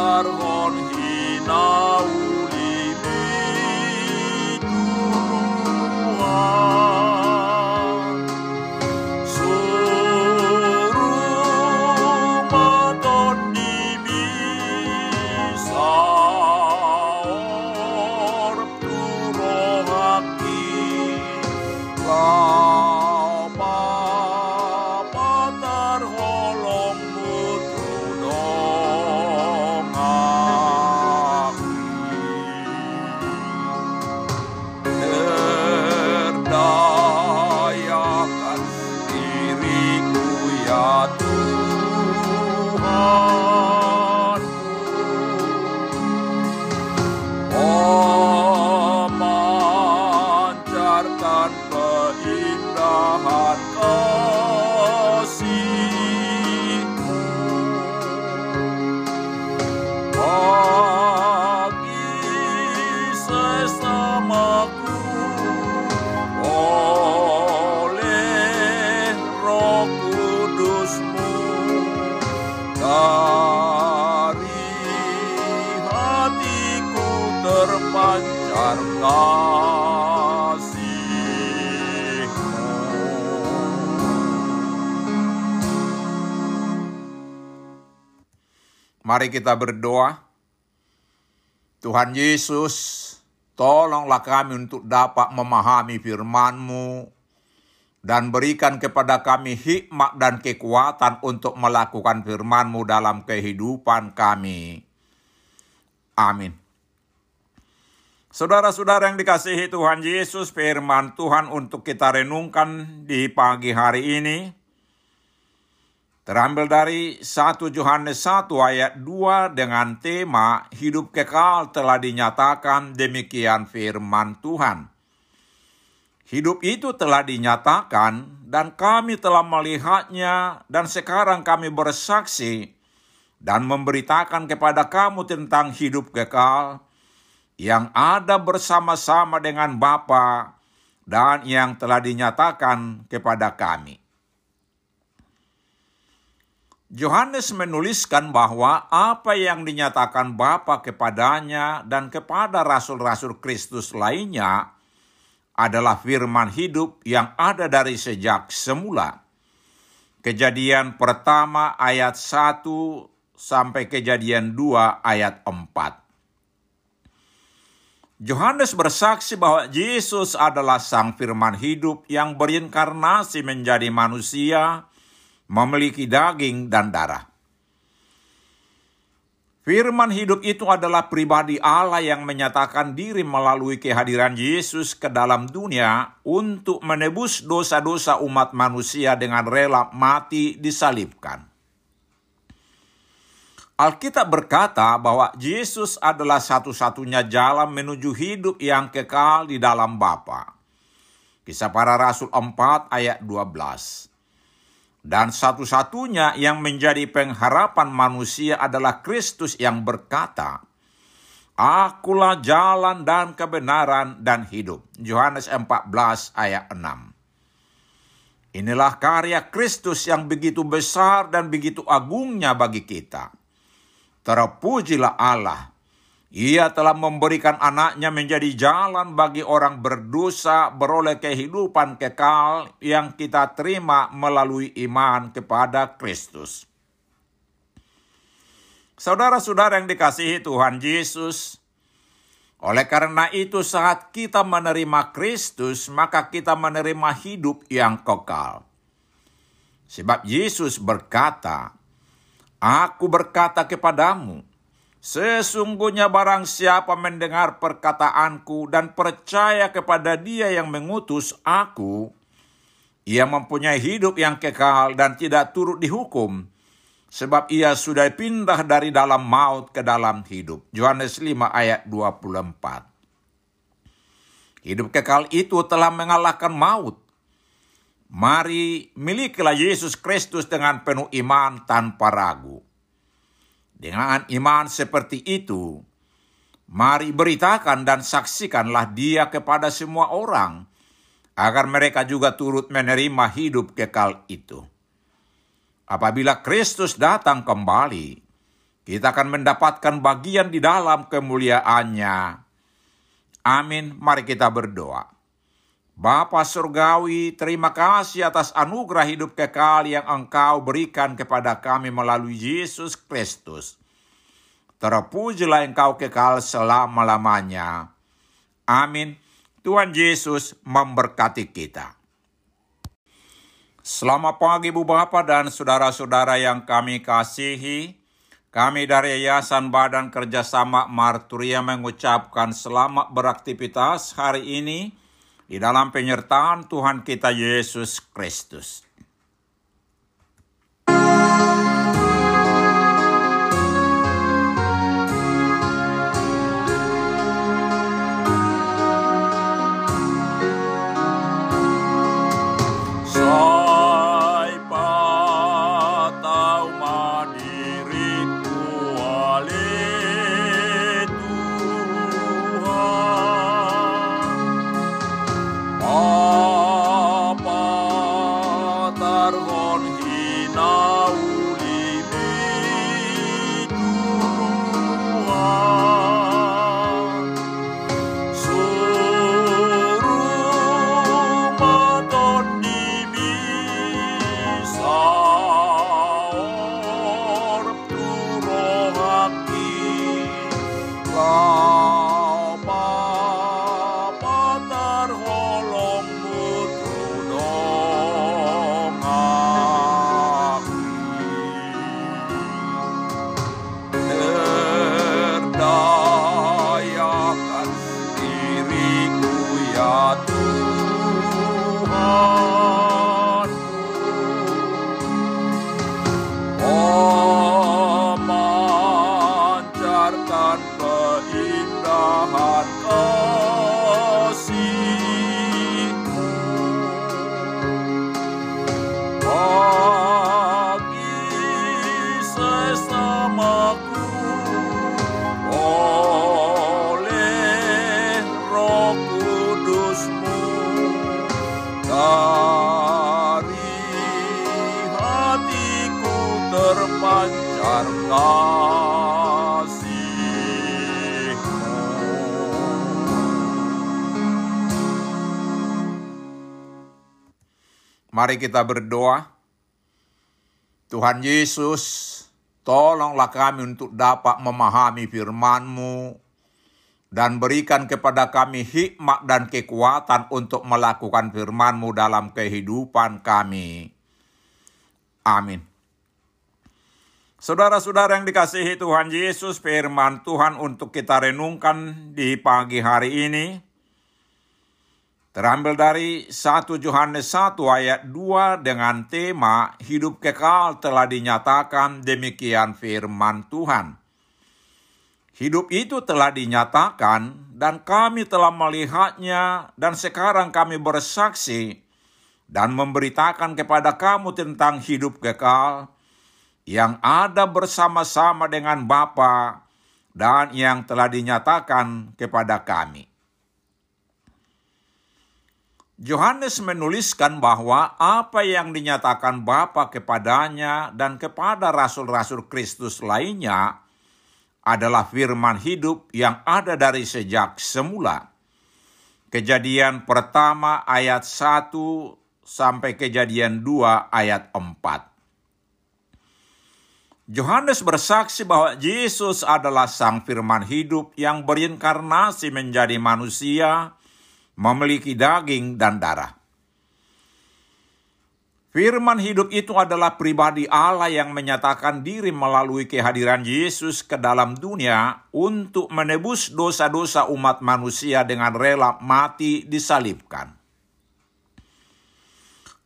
arvon hina. Mari kita berdoa. Tuhan Yesus, tolonglah kami untuk dapat memahami firman-Mu dan berikan kepada kami hikmat dan kekuatan untuk melakukan firman-Mu dalam kehidupan kami. Amin. Saudara-saudara yang dikasihi Tuhan Yesus, firman Tuhan untuk kita renungkan di pagi hari ini terambil dari 1 Yohanes 1 ayat 2 dengan tema hidup kekal telah dinyatakan demikian firman Tuhan. Hidup itu telah dinyatakan dan kami telah melihatnya dan sekarang kami bersaksi dan memberitakan kepada kamu tentang hidup kekal yang ada bersama-sama dengan Bapa dan yang telah dinyatakan kepada kami. Yohanes menuliskan bahwa apa yang dinyatakan Bapa kepadanya dan kepada rasul-rasul Kristus lainnya adalah firman hidup yang ada dari sejak semula. Kejadian pertama ayat 1 sampai kejadian 2 ayat 4. Yohanes bersaksi bahwa Yesus adalah sang firman hidup yang berinkarnasi menjadi manusia, memiliki daging dan darah. Firman hidup itu adalah pribadi Allah yang menyatakan diri melalui kehadiran Yesus ke dalam dunia untuk menebus dosa-dosa umat manusia dengan rela mati disalibkan. Alkitab berkata bahwa Yesus adalah satu-satunya jalan menuju hidup yang kekal di dalam Bapa. Kisah para Rasul 4 ayat 12. Dan satu-satunya yang menjadi pengharapan manusia adalah Kristus yang berkata, Akulah jalan dan kebenaran dan hidup. Yohanes 14 ayat 6. Inilah karya Kristus yang begitu besar dan begitu agungnya bagi kita. Terpujilah Allah. Ia telah memberikan anaknya menjadi jalan bagi orang berdosa beroleh kehidupan kekal yang kita terima melalui iman kepada Kristus. Saudara-saudara yang dikasihi Tuhan Yesus, oleh karena itu saat kita menerima Kristus, maka kita menerima hidup yang kekal. Sebab Yesus berkata, Aku berkata kepadamu, Sesungguhnya barang siapa mendengar perkataanku dan percaya kepada dia yang mengutus aku, ia mempunyai hidup yang kekal dan tidak turut dihukum, sebab ia sudah pindah dari dalam maut ke dalam hidup. Yohanes 5 ayat 24. Hidup kekal itu telah mengalahkan maut. Mari milikilah Yesus Kristus dengan penuh iman tanpa ragu. Dengan iman seperti itu, mari beritakan dan saksikanlah dia kepada semua orang, agar mereka juga turut menerima hidup kekal itu. Apabila Kristus datang kembali, kita akan mendapatkan bagian di dalam kemuliaannya. Amin, mari kita berdoa. Bapa Surgawi, terima kasih atas anugerah hidup kekal yang Engkau berikan kepada kami melalui Yesus Kristus. Terpujilah Engkau kekal selama-lamanya. Amin. Tuhan Yesus memberkati kita. Selamat pagi Bu Bapak dan saudara-saudara yang kami kasihi. Kami dari Yayasan Badan Kerjasama Marturia mengucapkan selamat beraktivitas hari ini di dalam penyertaan Tuhan kita Yesus Kristus. arvon hinaa. Mari kita berdoa. Tuhan Yesus, tolonglah kami untuk dapat memahami firman-Mu dan berikan kepada kami hikmat dan kekuatan untuk melakukan firman-Mu dalam kehidupan kami. Amin. Saudara-saudara yang dikasihi Tuhan Yesus, firman Tuhan untuk kita renungkan di pagi hari ini Terambil dari 1 Yohanes 1 ayat 2 dengan tema hidup kekal telah dinyatakan demikian firman Tuhan. Hidup itu telah dinyatakan dan kami telah melihatnya dan sekarang kami bersaksi dan memberitakan kepada kamu tentang hidup kekal yang ada bersama-sama dengan Bapa dan yang telah dinyatakan kepada kami. Yohanes menuliskan bahwa apa yang dinyatakan Bapa kepadanya dan kepada rasul-rasul Kristus lainnya adalah firman hidup yang ada dari sejak semula. Kejadian pertama ayat 1 sampai kejadian 2 ayat 4. Yohanes bersaksi bahwa Yesus adalah sang firman hidup yang berinkarnasi menjadi manusia memiliki daging dan darah. Firman hidup itu adalah pribadi Allah yang menyatakan diri melalui kehadiran Yesus ke dalam dunia untuk menebus dosa-dosa umat manusia dengan rela mati disalibkan.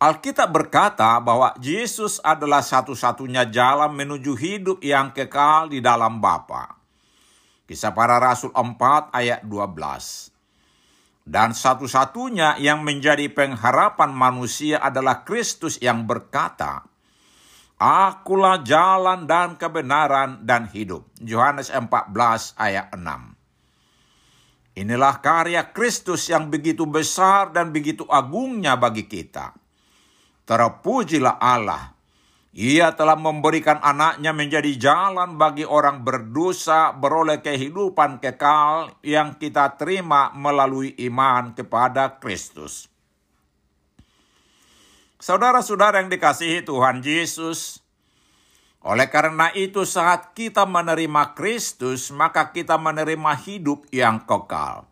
Alkitab berkata bahwa Yesus adalah satu-satunya jalan menuju hidup yang kekal di dalam Bapa. Kisah para Rasul 4 ayat 12. Dan satu-satunya yang menjadi pengharapan manusia adalah Kristus yang berkata, Akulah jalan dan kebenaran dan hidup. Yohanes 14 ayat 6. Inilah karya Kristus yang begitu besar dan begitu agungnya bagi kita. Terpujilah Allah ia telah memberikan anaknya menjadi jalan bagi orang berdosa beroleh kehidupan kekal yang kita terima melalui iman kepada Kristus. Saudara-saudara yang dikasihi Tuhan Yesus, oleh karena itu saat kita menerima Kristus, maka kita menerima hidup yang kekal.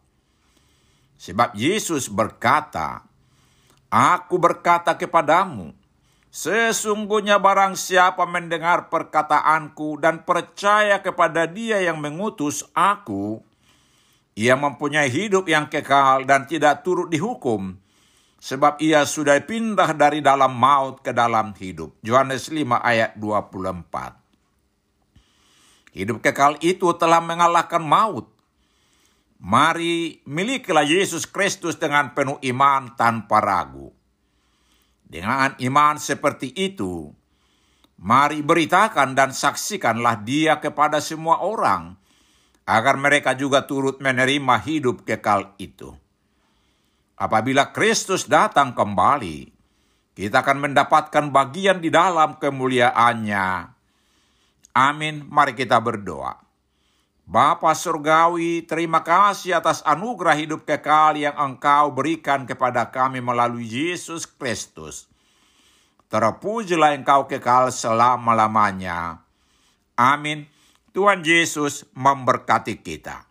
Sebab Yesus berkata, Aku berkata kepadamu, Sesungguhnya barang siapa mendengar perkataanku dan percaya kepada dia yang mengutus aku, ia mempunyai hidup yang kekal dan tidak turut dihukum, sebab ia sudah pindah dari dalam maut ke dalam hidup. Yohanes 5 ayat 24. Hidup kekal itu telah mengalahkan maut. Mari milikilah Yesus Kristus dengan penuh iman tanpa ragu. Dengan iman seperti itu, mari beritakan dan saksikanlah dia kepada semua orang, agar mereka juga turut menerima hidup kekal itu. Apabila Kristus datang kembali, kita akan mendapatkan bagian di dalam kemuliaannya. Amin, mari kita berdoa. Bapa Surgawi, terima kasih atas anugerah hidup kekal yang Engkau berikan kepada kami melalui Yesus Kristus. Terpujilah Engkau kekal selama-lamanya. Amin. Tuhan Yesus memberkati kita.